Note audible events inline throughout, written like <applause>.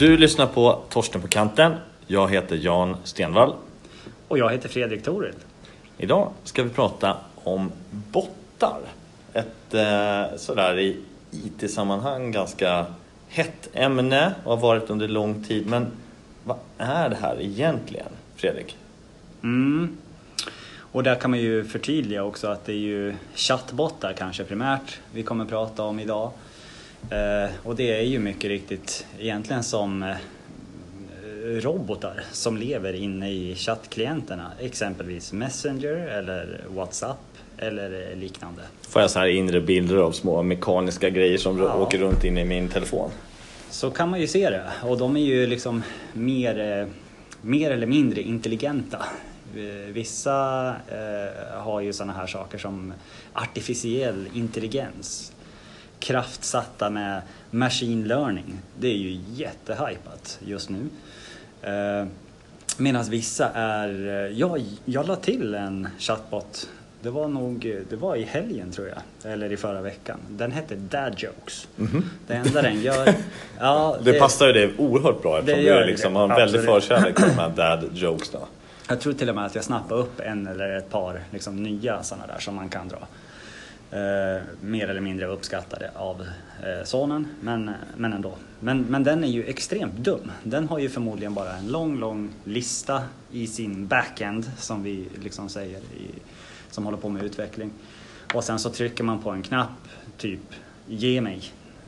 Du lyssnar på Torsten på kanten. Jag heter Jan Stenvall. Och jag heter Fredrik Toril. Idag ska vi prata om bottar. Ett eh, sådär i IT-sammanhang ganska hett ämne och har varit under lång tid. Men vad är det här egentligen, Fredrik? Mm. Och där kan man ju förtydliga också att det är ju chattbottar kanske primärt vi kommer prata om idag. Eh, och det är ju mycket riktigt egentligen som eh, robotar som lever inne i chattklienterna. Exempelvis Messenger eller WhatsApp eller liknande. Får jag så här inre bilder av små mekaniska grejer som Ja. åker runt in i min telefon? Så kan man ju se det. Och de är ju liksom mer, eh, mer eller mindre intelligenta. Eh, Vissa eh, har ju sådana här saker som artificiell intelligens. Kraftsatta med machine learning. Det är ju jättehypat just nu. Eh, Medan vissa är... eh, Jag, jag la till en chatbot. Det var nog det var i helgen tror jag, eller i förra veckan. Den hette Dad Jokes. Det enda den gör... <laughs> Ja, Det, passar ju dig oerhört bra eftersom det gör du liksom det, har en väldig förkärlek till de här <laughs> dad jokes. Då. Jag tror till och med att jag snappade upp en eller ett par liksom, nya sådana där som man kan dra. Eh, mer eller mindre uppskattade av eh, sonen, men, men ändå. Men, men den är ju extremt dum. Den har ju förmodligen bara en lång, lång lista i sin backend, som vi liksom säger, i, som håller på med utveckling. Och sen så trycker man på en knapp, typ ge mig.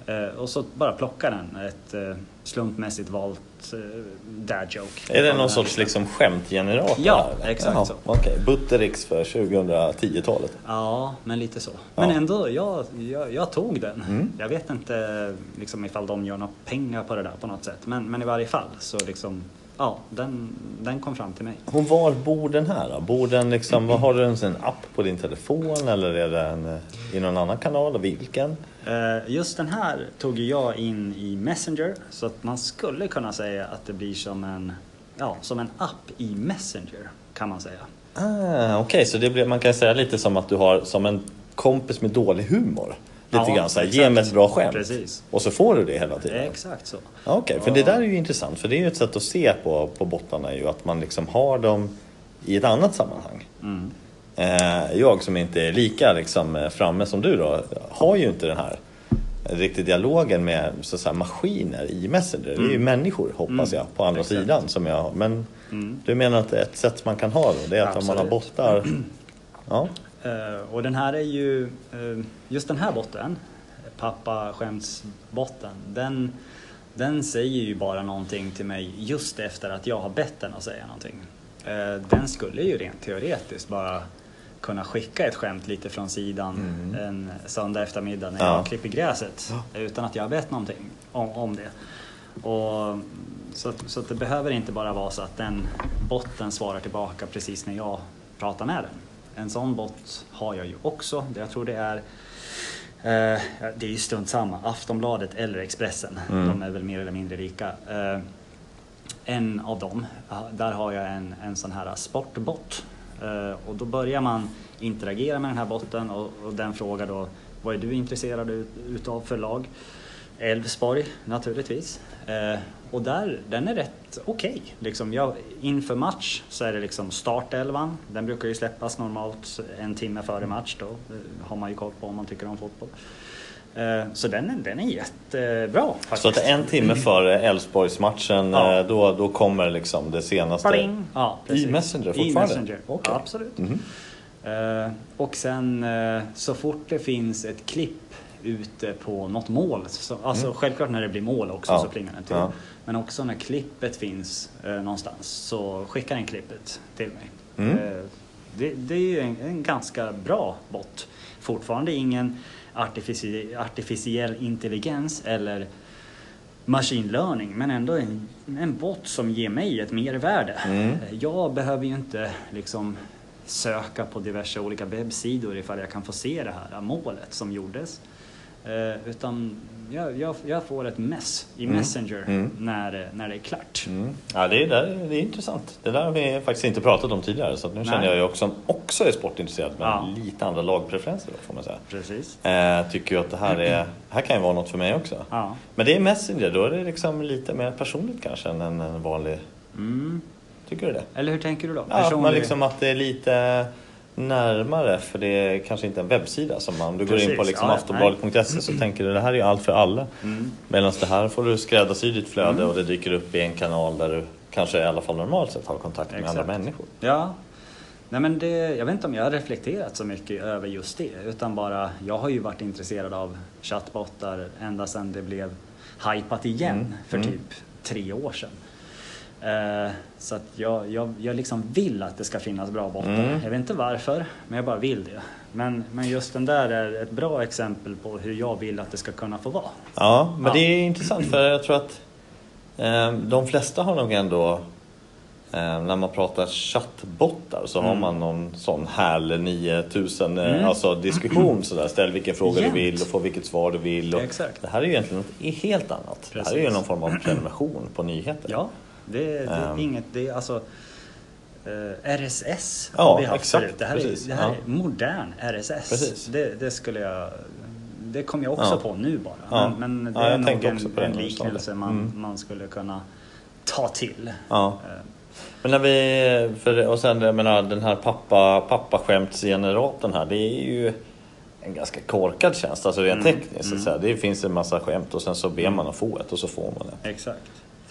Eh, och så bara plockar den ett eh, slumpmässigt valt eh, dad joke. Är det någon sorts liksom skämtgenerator? Ja, eller? exakt Jaha, så. Okej, Butterix för 2010-talet. Ja, men lite så. Ja. Men ändå, jag, jag, jag tog den. Mm. Jag vet inte liksom, ifall de gör några pengar på det där på något sätt. Men, men i varje fall så liksom, ja, den, den kom fram till mig. Och var bor den här då? Bor den liksom, vad har du en app på din telefon eller är den i någon annan kanal? Och vilken? Eh, Just den här tog jag in i Messenger så att man skulle kunna säga att det blir som en, ja, som en app i Messenger kan man säga. Ah, Okej, så det blir, man kan säga lite som att du har som en kompis med dålig humor. Lite Ja, grann så här, ge mig ett bra skämt. Precis. Och så får du det hela tiden. Exakt så. Ja, Okej, för det där är ju intressant. För det är ju ett sätt att se på, på bottarna ju att man liksom har dem i ett annat sammanhang. Mm. Eh, jag som inte är lika liksom, eh, framme som du då, har ju inte den här riktigt dialogen med så att säga, maskiner i Messenger. Det är ju människor hoppas jag på andra Exakt. sidan som jag. Men Mm. du menar att ett sätt man kan ha då? Det är att om man har bottar... <clears throat> Ja. Eh, och den här är ju, just den här botten, pappa skämtsbotten, den, den säger ju bara någonting till mig just efter att jag har bett den att säga någonting. Den skulle ju rent teoretiskt bara kunna skicka ett skämt lite från sidan en söndag eftermiddag när Mm. Ja. jag klipper gräset utan att jag har bett någonting om, om det. Och, så, så det behöver inte bara vara så att den botten svarar tillbaka precis när jag pratar med den. En sån bot har jag ju också. Jag tror det är eh, det är ju strunt samma. Aftonbladet eller Expressen. Mm. De är väl mer eller mindre lika. Eh, en av dem, där har jag en, en sån här sportbot. Eh, och då börjar man interagera med den här botten och, och den frågar då vad är du intresserad ut, utav för lag? Elfsborg naturligtvis. Eh, och där, den är rätt okej. Liksom jag, inför match så är det liksom startelvan. Den brukar ju släppas normalt en timme före match då. Eh, har man ju koll på om man tycker om fotboll. Eh, så den, är- den är jättebra faktiskt. Så att en timme före Elfsborgsmatchen, Ja. eh, då, då kommer liksom det senaste... Ja, precis. I Messenger I fortfarande? Messenger, Okej. absolut. Eh, och sen så fort det finns ett klipp ute på något mål, så, alltså självklart när det blir mål också Mm. Ja. så plingar den till. Ja. Men också när klippet finns någonstans så skickar den klippet till mig. Mm. Det, det är ju en, en ganska bra bot. Fortfarande ingen artifici- artificiell intelligens eller machine learning men ändå en, en bot som ger mig ett mervärde. Mm. Jag behöver ju inte liksom söka på diverse olika webbsidor ifall jag kan få se det här målet som gjordes. Eh, utan jag, jag, jag får ett mess i Mm. Messenger Mm. När, när det är klart. Mm. Ja, det är, där, det är intressant. Det där har vi faktiskt inte pratat om tidigare så nu känner Nej. jag ju också, också är sportintresserad men Ja. lite andra lagpreferenser då, får man säga. Precis. Eh, tycker ju att det här, är, här kan ju vara något för mig också. Ja. Men det är Messenger, då är det liksom lite mer personligt kanske än en vanlig... Mm. Tycker du det? Eller hur tänker du då? Ja, Personlig- liksom att det är lite närmare för det är kanske inte en webbsida som man, om du går in på Precis, liksom ja, aftonbladet.se så tänker du det här är allt för alla. Mm. Medan det här får du skräddarsy ditt flöde och det dyker upp i en kanal där du kanske i alla fall normalt sett har kontakt med Exakt. andra människor. Ja. Nej, men det, jag vet inte om jag har reflekterat så mycket över just det. Utan bara, jag har ju varit intresserad av chattbottar ända sedan det blev hypat igen Mm, för mm. typ tre år sedan. Eh, så att jag, jag, jag liksom vill att det ska finnas bra bottar. Mm. Jag vet inte varför, men jag bara vill det. Men, men just den där är ett bra exempel på hur jag vill att det ska kunna få vara. Ja, men Ja. det är intressant för jag tror att eh, de flesta har nog ändå eh, när man pratar chattbottar så har Mm. man någon sån HAL 9000 eh, Mm. alltså diskussion sådär. Ställ vilken fråga Jämt. du vill och få vilket svar du vill. Och Exakt. Det här är ju egentligen något helt annat. Det här är ju Precis. någon form av prenumeration på nyheter. Ja, det, det är Ehm. inget, det är alltså eh, RSS Ja, har vi haft exakt, förut. Det här, precis, är, det här ja. är modern RSS. Det, det skulle jag det kom jag också Ja. på nu bara. Ja. Men, men det är nog en, en liknelse man, Mm. man skulle kunna ta till. Eh, Men när vi, för, och sen jag menar den här pappa, pappaskämtsgeneratorn här, det är ju en ganska korkad tjänst, alltså rent Mm, tekniskt. Så mm. säga. Det finns en massa skämt och sen så ber man att få ett och så får man det. Exakt.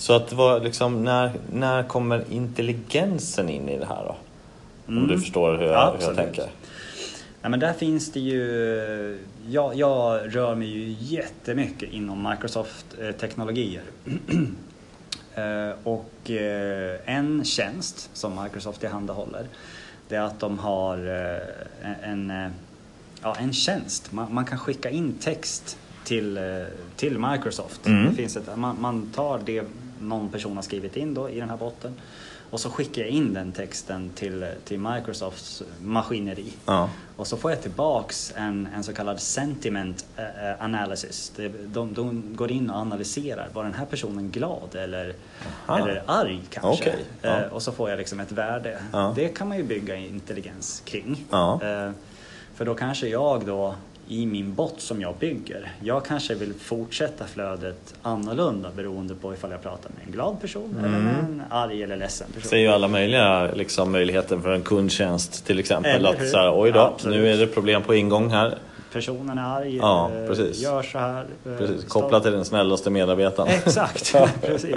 Så att vad, liksom, när, när kommer intelligensen in i det här då? Om Mm. du förstår hur jag, hur jag tänker. Ja, men där finns det ju, jag, jag rör mig ju jättemycket inom Microsoft-teknologier. <clears throat> Eh, och eh, en tjänst som Microsoft tillhandahåller det är att de har eh, en, ja, en tjänst. Man, man kan skicka in text till, till Microsoft. Mm. Det finns ett, man, man tar det någon person har skrivit in då i den här botten och så skickar jag in den texten till, till Microsofts maskineri. Ja. Och så får jag tillbaks en, en så kallad sentiment eh, eh, analysis. Det, de, de går in och analyserar. Var den här personen glad eller, Aha. eller arg kanske? Ja. Eh, och så får jag liksom ett värde. Ja. Det kan man ju bygga intelligens kring. Ja. För då kanske jag då i min bot som jag bygger, jag kanske vill fortsätta flödet annorlunda beroende på ifall jag pratar med en glad person eller Mm. med en arg eller ledsen person. ser ju alla möjliga liksom, möjligheter för en kundtjänst till exempel. Eller att så här, oj då, Absolut. nu är det problem på ingång här. Personen är arg, Ja, eh, precis. gör så här. eh, Precis, kopplat till den snällaste medarbetaren. Exakt, <laughs> <laughs> precis.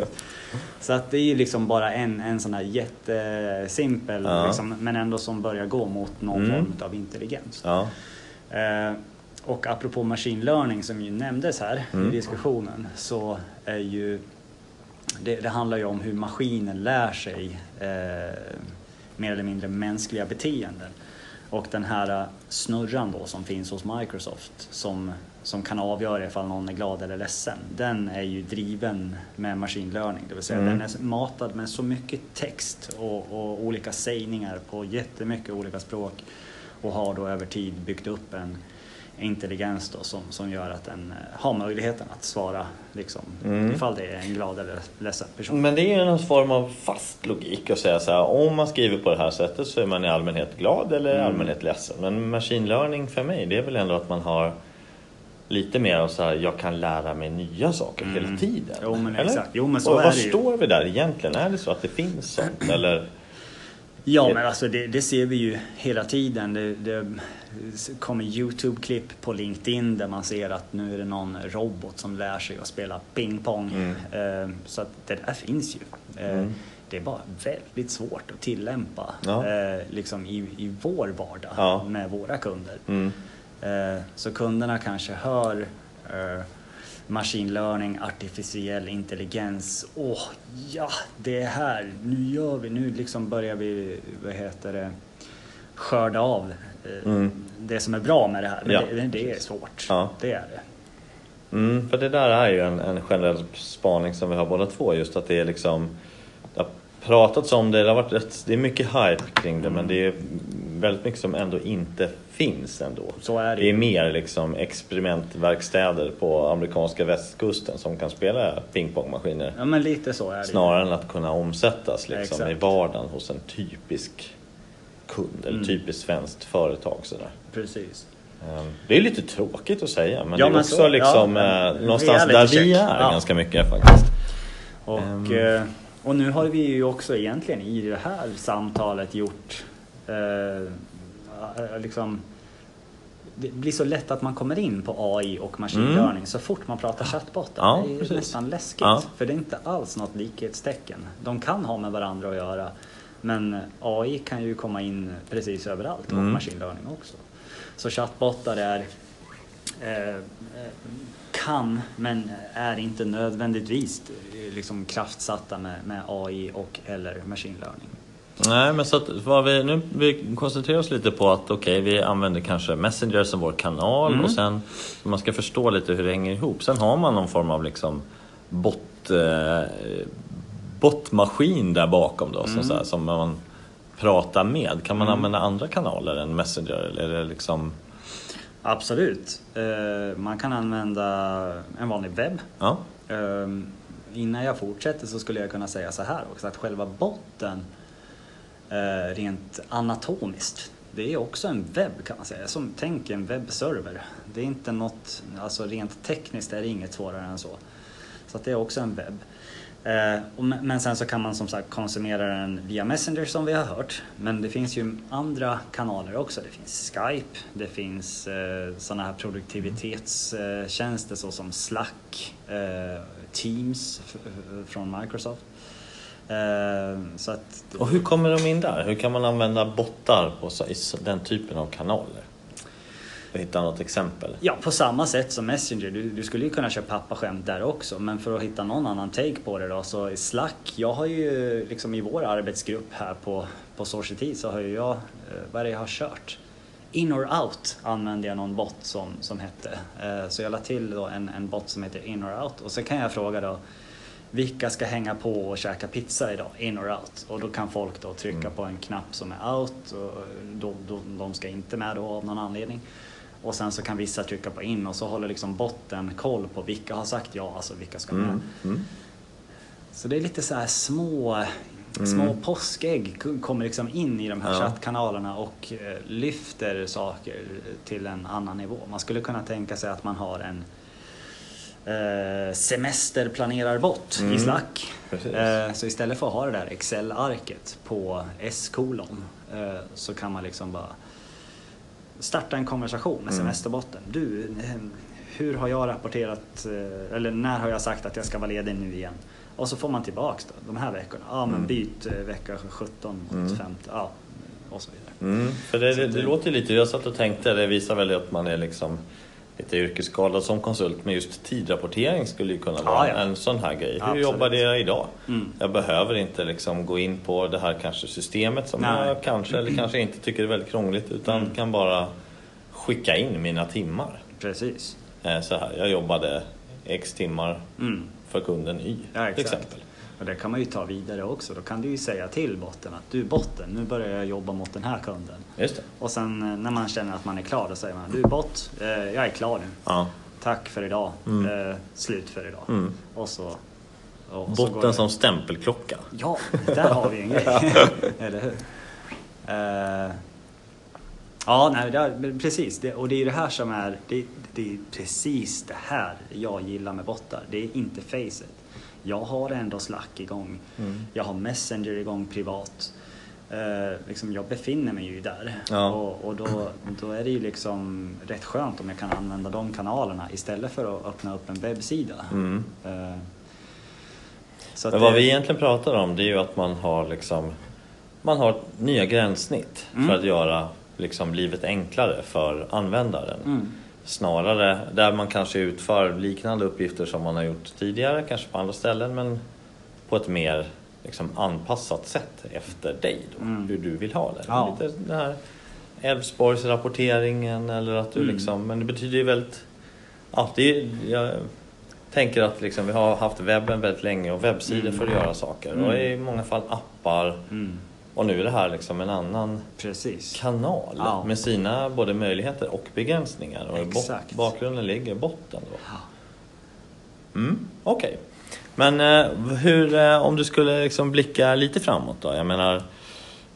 Så att det är ju liksom bara en, en sån här jättesimpel, Ja. liksom, men ändå som börjar gå mot någon Mm. form av intelligens. Ja. Och apropå machine learning som ju nämndes här Mm. i diskussionen så är ju det, det handlar ju om hur maskinen lär sig eh, mer eller mindre mänskliga beteenden. Och den här eh, snurran då som finns hos Microsoft som, som kan avgöra ifall någon är glad eller ledsen. Den är ju driven med machine learning. Det vill säga Mm. den är matad med så mycket text och, och olika sägningar på jättemycket olika språk. Och har då över tid byggt upp en intelligens då som, som gör att den eh, har möjligheten att svara liksom, Mm. ifall det är en glad eller ledsen person. Men det är ju någon form av fast logik att säga så här, om man skriver på det här sättet så är man i allmänhet glad eller i Mm. allmänhet ledsen. Men machine learning för mig, det är väl ändå att man har lite mer av så här, jag kan lära mig nya saker Mm. hela tiden. Jo, men Eller? exakt. Jo, men så Och är det ju. står vi där egentligen? Är det så att det finns sånt? <clears throat> Eller? Ja men alltså det, det ser vi ju hela tiden. Det, det kommer Youtube-klipp på LinkedIn där man ser att nu är det någon robot som lär sig att spela pingpong. Mm. Eh, Så att det där finns ju. Eh, Mm. Det är bara väldigt svårt att tillämpa Ja. eh, liksom i, i vår vardag Ja. med våra kunder. Mm. Eh, Så kunderna kanske hör eh, machine learning, artificiell intelligens. Åh, ja, det är här. Nu gör vi, nu liksom börjar vi, vad heter det, skörda av eh, Mm. det som är bra med det här. Men Ja, det, det är svårt. Ja. Det är det. Mm, för det där är ju en, en generell spaning som vi har båda två. Just att det är liksom... Det har pratats om det, det har varit det är mycket hype kring det men det är väldigt mycket som ändå inte finns ändå. Så är det det är mer liksom experimentverkstäder på amerikanska västkusten som kan spela pingpongmaskiner. Ja men lite så är det. Snarare än att kunna omsättas liksom, Exakt. i vardagen hos en typisk kund eller Mm. typiskt svenskt företag. Sådär. Precis. Ehm, Det är lite tråkigt att säga men Ja, det är men också så- liksom, ja, eh, någonstans där vi är Ja. ganska mycket faktiskt. Och, eh, och nu har vi ju också egentligen i det här samtalet gjort eh, eh, liksom det blir så lätt att man kommer in på AI och machine Mm. learning så fort man pratar chattbottar. Ja, det är precis. nästan läskigt. Ja. För det är inte alls något likhetstecken. De kan ha med varandra att göra. Men AI kan ju komma in precis överallt och Mm. machine learning också. Så chattbottar är eh, eh, kan men är inte nödvändigtvis eh, liksom kraftsatta med, med AI och eller machine learning. Nej, men så att vad vi, nu vi koncentrerar oss lite på att okej, vi använder kanske Messenger som vår kanal Mm. och sen om man ska förstå lite hur det hänger ihop. Sen har man någon form av liksom bot, eh, botmaskin där bakom då som, Mm. så här, som man pratar med. Kan man Mm. använda andra kanaler än Messenger eller är det liksom Absolut. Eh, man kan använda en vanlig webb. Ja, Eh, innan jag fortsätter så skulle jag kunna säga så här också att själva botten Eh, rent anatomiskt det är också en webb kan man säga. Som tänk en webbserver. Det är inte något, alltså rent tekniskt är det inget svårare än så. Så att det är också en webb. Eh, men sen så kan man som sagt konsumera den via Messenger som vi har hört. Men det finns ju andra kanaler också. Det finns Skype, det finns eh, sådana här produktivitetstjänster såsom Slack, Teams från Microsoft. Eh, så att, och hur kommer de in där? Hur kan man använda bottar på den typen av kanaler? Jag hittar något exempel. Ja, på samma sätt som Messenger. Du, du skulle ju kunna köra pappaskämt där också. Men för att hitta någon annan take på det då så i Slack. Jag har ju liksom i vår arbetsgrupp här på, på Society så har ju jag, eh, vad är det jag har kört? In or out använde jag någon bot som, som hette. Eh, Så jag la till då en, en bot som heter in or out. Och så kan jag fråga då vilka ska hänga på och käka pizza idag? In or out? Och då kan folk då trycka Mm. på en knapp som är out och då, då, de ska inte med då av någon anledning. Och sen så kan vissa trycka på in och så håller liksom botten koll på vilka har sagt ja, alltså vilka ska med. Mm. Mm. Så det är lite så här små, små påskägg kommer liksom in i de här Ja. chattkanalerna och eh, lyfter saker till en annan nivå. Man skulle kunna tänka sig att man har en eh, semesterplanerarbot i Mm. Slack. Precis. Eh, så istället för att ha det där Excel-arket på S-kolon eh, så kan man liksom bara starta en konversation med Mm. semesterbotten. Du, eh, hur har jag rapporterat, eller när har jag sagt att jag ska vara ledig nu igen? Och så får man tillbaks då, de här veckorna. Ja men Mm. byt vecka 17 mot Mm. 50, ja och så vidare. Mm, för det, det, det låter lite, jag satt och tänkte, det visar väl att man är liksom lite yrkesskadad som konsult, men just tidrapportering skulle ju kunna vara Ja, ja. en sån här grej. Hur Absolut. jobbar det idag? Mm. Jag behöver inte liksom gå in på det här kanske systemet som Nej. jag kanske eller kanske inte tycker är väldigt krångligt utan Mm. kan bara skicka in mina timmar. Precis. Eh, Så här, jag jobbade X timmar Mm. för kunden Y Ja, till exempel. Och det kan man ju ta vidare också. Då kan du ju säga till botten att du botten, nu börjar jag jobba mot den här kunden. Just det. Och sen eh, när man känner att man är klar då säger man du bot, eh, jag är klar nu. Ja. Tack för idag. Mm. Eh, slut för idag. Mm. Och så... Och så Botten det- som stämpelklocka. Ja, där har vi en grej. <laughs> <laughs> Eller hur? Eh, ja, nej, det precis. Det, och det är det här som är... Det, det är precis det här jag gillar med bottar. Det är inte facet. Jag har ändå Slack igång. Mm. Jag har Messenger igång privat. Eh, liksom jag befinner mig ju där. Ja. Och, och då, då är det ju liksom rätt skönt om jag kan använda de kanalerna istället för att öppna upp en webbsida. Mm. Eh, så Men vad det- vi egentligen pratar om det är ju att man har liksom man har nya gränssnitt Mm. för att göra liksom livet enklare för användaren. Mm. Snarare där man kanske utför liknande uppgifter som man har gjort tidigare, kanske på andra ställen men på ett mer liksom anpassat sätt efter dig då, Mm. hur du vill ha det. Ja. Lite den här Älvsborgsrapporteringen eller att du Mm. liksom, men det betyder ju väldigt, ja det jag tänker att liksom, vi har haft webben väldigt länge och webbsidor Mm. för att göra saker Mm. och i många fall appar Mm. Och nu är det här liksom en annan Precis. kanal Ja. med sina både möjligheter och begränsningar. Och Exakt. bakgrunden ligger i botten då. Mm, Okej. Men eh, hur, eh, om du skulle liksom blicka lite framåt då? Jag menar,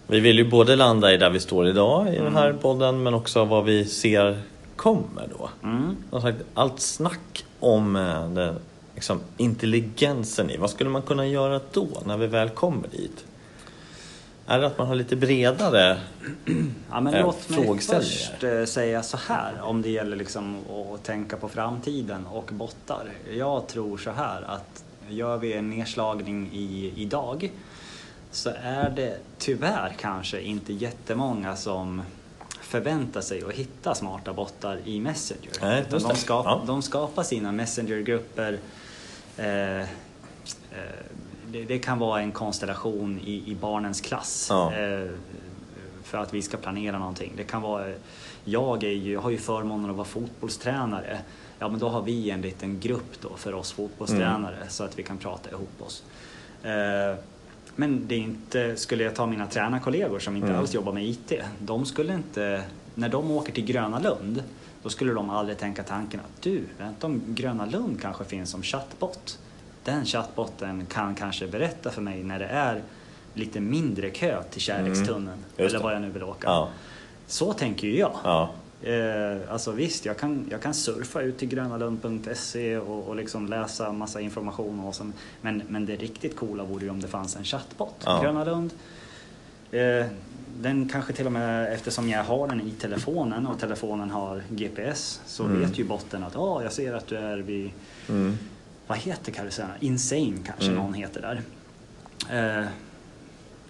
vi vill ju både landa i där vi står idag i den här podden men också vad vi ser kommer då. Mm. Sagt, allt snack om eh, den, liksom, intelligensen i, vad skulle man kunna göra då när vi väl kommer dit? Är det att man har lite bredare Ja, men eh, låt mig först eh, säga så här om det gäller liksom att tänka på framtiden och bottar. Jag tror så här att gör vi en nedslagning i, idag så är det tyvärr kanske inte jättemånga som förväntar sig att hitta smarta bottar i Messenger. Nej, de, det. skap, Ja. de skapar sina Messengergrupper eh, eh, det, det kan vara en konstellation i, i barnens klass. Ja. Eh, för att vi ska planera någonting. Det kan vara, jag är ju, har ju förmånen att vara fotbollstränare. Ja men då har vi en liten grupp då för oss fotbollstränare så att vi kan prata ihop oss. Eh, men det är inte, skulle jag ta mina tränarkollegor som inte Mm. alls jobbar med IT, de skulle inte, när de åker till Gröna Lund, då skulle de aldrig tänka tanken att du, vänta om Gröna Lund kanske finns som chattbot. Den chattbotten kan kanske berätta för mig när det är lite mindre kö till Kärlekstunneln Mm. Eller vad jag nu vill åka. Ja, Så tänker ju jag. ja, Eh, alltså visst, jag kan, jag kan surfa ut till grönalund.se och, och liksom läsa massa information och sånt. Men, men det riktigt coola vore ju om det fanns en chattbot. Ja. Gröna Lund. Eh, den kanske till och med, eftersom jag har den i telefonen och telefonen har GPS, så Mm. vet ju botten att oh, jag ser att du är vid, mm. Vad heter karusellen? Insane kanske Mm. någon heter där. Eh,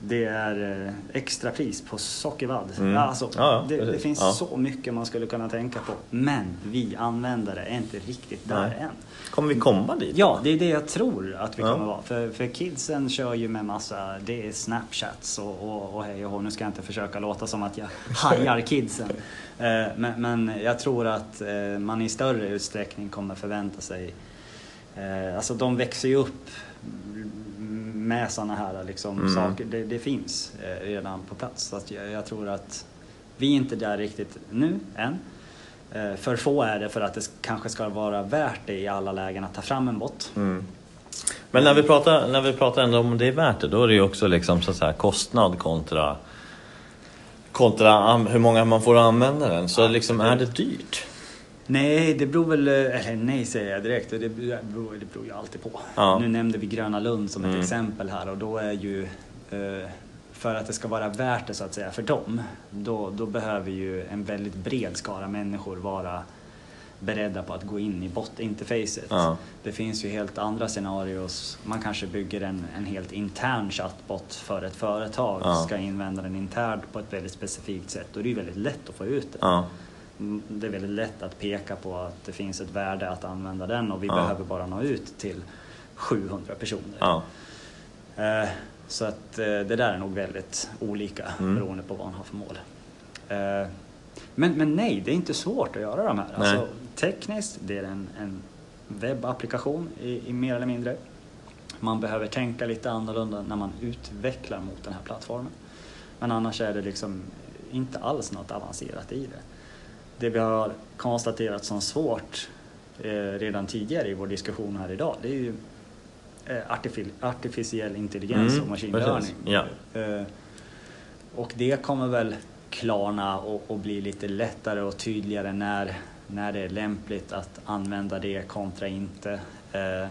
det är eh, extra pris på sockervadd. Mm. Alltså, Ja, det, det finns Ja. så mycket man skulle kunna tänka på. Men vi användare är inte riktigt där Nej. än. Kommer vi komma dit? Ja, det är det jag tror att vi Ja. kommer vara. För, för kidsen kör ju med massa, det är snapchats och, och, och hej och hå. Nu ska jag inte försöka låta som att jag <laughs> hajar kidsen. Eh, men, men jag tror att eh, man i större utsträckning kommer förvänta sig, eh, alltså de växer ju upp med sådana här liksom, Mm. saker. Det, det finns eh, redan på plats. Så att jag, jag tror att vi är inte där riktigt nu än. Eh, För få är det för att det kanske ska vara värt det i alla lägen att ta fram en bot. Mm. Men när vi, pratar, när vi pratar ändå om det är värt det, då är det ju också liksom så säga, kostnad kontra, kontra hur många man får använda den. Så liksom, är det dyrt? Nej, det beror väl... Eller nej säger jag direkt. Det beror, det beror ju alltid på. Ja. Nu nämnde vi Gröna Lund som ett Mm. exempel här och då är ju... eh, För att det ska vara värt det så att säga för dem, då, då behöver ju en väldigt bred skara människor vara beredda på att gå in i bot-interfacet. Ja. Det finns ju helt andra scenarios. Man kanske bygger en, en helt intern chatbot för ett företag, Ja. ska invända den internt på ett väldigt specifikt sätt. Då är det ju väldigt lätt att få ut det. Det är väldigt lätt att peka på att det finns ett värde att använda den och vi Ja. behöver bara nå ut till 700 personer. Ja. Eh, Så att eh, det där är nog väldigt olika Mm. beroende på vad man har för mål. Eh, Men, men nej, det är inte svårt att göra de här. Nej. Alltså, tekniskt, det är en, en webbapplikation i, i mer eller mindre. Man behöver tänka lite annorlunda när man utvecklar mot den här plattformen. Men annars är det liksom inte alls något avancerat i det. Det vi har konstaterat som svårt eh, redan tidigare i vår diskussion här idag, det är ju eh, artifi- artificiell intelligens Mm, och learning. Ja. Eh, och det kommer väl klarna och, och bli lite lättare och tydligare när, när det är lämpligt att använda det kontra inte. Eh,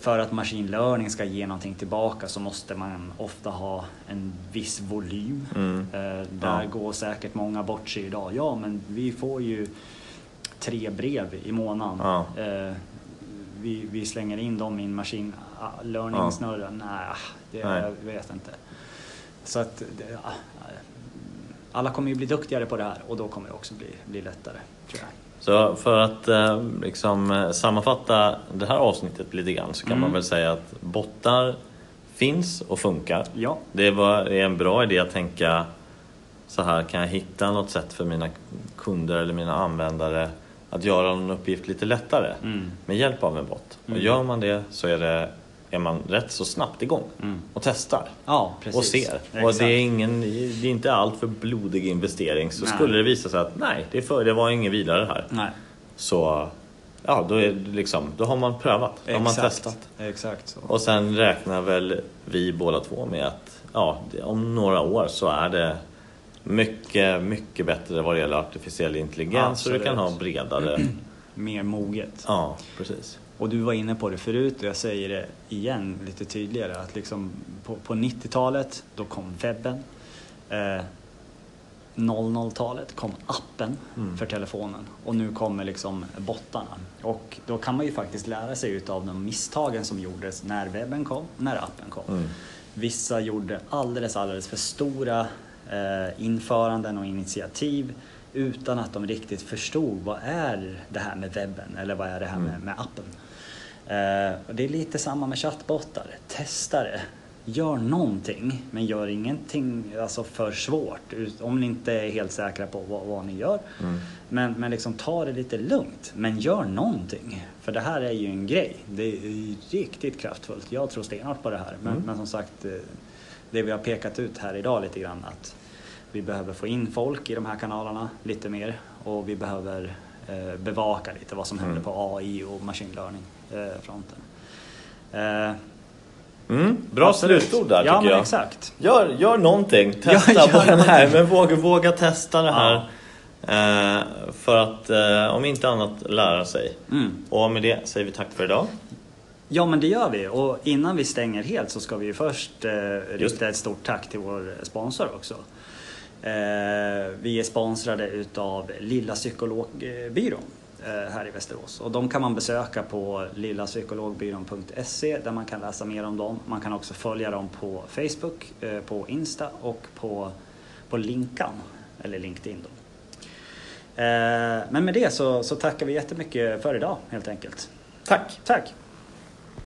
för att machine learning ska ge någonting tillbaka så måste man ofta ha en viss volym. Mm. Eh, där Ja. går säkert många bort sig idag. Ja, men vi får ju tre brev i månaden. Ja. Eh, vi, vi slänger in dem i en machine ah, learning-snurra. Nej, det Nej. jag vet inte. Så att ah, alla kommer ju bli duktigare på det här och då kommer det också bli, bli lättare. Tror jag. Så för att eh, liksom, eh, sammanfatta det här avsnittet lite grann så kan Mm. man väl säga att bottar finns och funkar. Ja, Det var är en bra idé att tänka så här, kan jag hitta något sätt för mina kunder eller mina användare att göra någon uppgift lite lättare Mm. med hjälp av en bot. Och Mm. gör man det så är det är man rätt så snabbt igång Mm. och testar. Ja, precis. och ser. Och Exakt. det är, ingen, det är inte allt för blodig investering. Så Nej. skulle det visa sig att nej, det, för, det var inget vidare här. Nej, Så ja, då, är liksom, då har man prövat. Då har man exakt. testat. Exakt så. Och sen räknar väl vi båda två med att ja, om några år så är det mycket, mycket bättre vad det gäller artificiell intelligens. Så du kan ha Absolut. bredare... <clears throat> Mer moget. Ja, precis. Och du var inne på det förut och jag säger det igen lite tydligare att liksom på, på 90-talet då kom webben. Eh, 00-talet kom appen Mm. för telefonen och nu kommer liksom bottarna. Och då kan man ju faktiskt lära sig utav de misstagen som gjordes när webben kom, när appen kom. Mm. Vissa gjorde alldeles, alldeles för stora eh, införanden och initiativ utan att de riktigt förstod vad är det här med webben eller vad är det här med, Mm. med appen. Eh, och det är lite samma med chattbottar. Testa det. Gör någonting, men gör ingenting alltså, för svårt om ni inte är helt säkra på vad, vad ni gör. Mm. Men, men liksom ta det lite lugnt, men gör någonting. För det här är ju en grej. Det är riktigt kraftfullt. Jag tror stenhårt på det här. Men, Mm. men som sagt, eh, det vi har pekat ut här idag lite grann att vi behöver få in folk i de här kanalerna lite mer och vi behöver eh, bevaka lite vad som Mm. händer på AI och machine learning fronten. Eh, Mm, bra absolut. slutord där Ja, tycker jag. exakt. Gör, gör någonting, testa Ja, på den här, men våga, våga testa det här. Ja. Eh, för att eh, om inte annat lära sig. Mm. Och med det säger vi tack för idag. Ja men det gör vi och innan vi stänger helt så ska vi ju först eh, rikta ett stort tack till vår sponsor också. Eh, vi är sponsrade utav Lilla Psykologbyrån eh, här i Västerås och de kan man besöka på lillapsykologbyrån.se där man kan läsa mer om dem. Man kan också följa dem på Facebook, eh, på Insta och på, på Linkan eller LinkedIn. Då. Eh, men med det så, så tackar vi jättemycket för idag helt enkelt. Tack! Tack!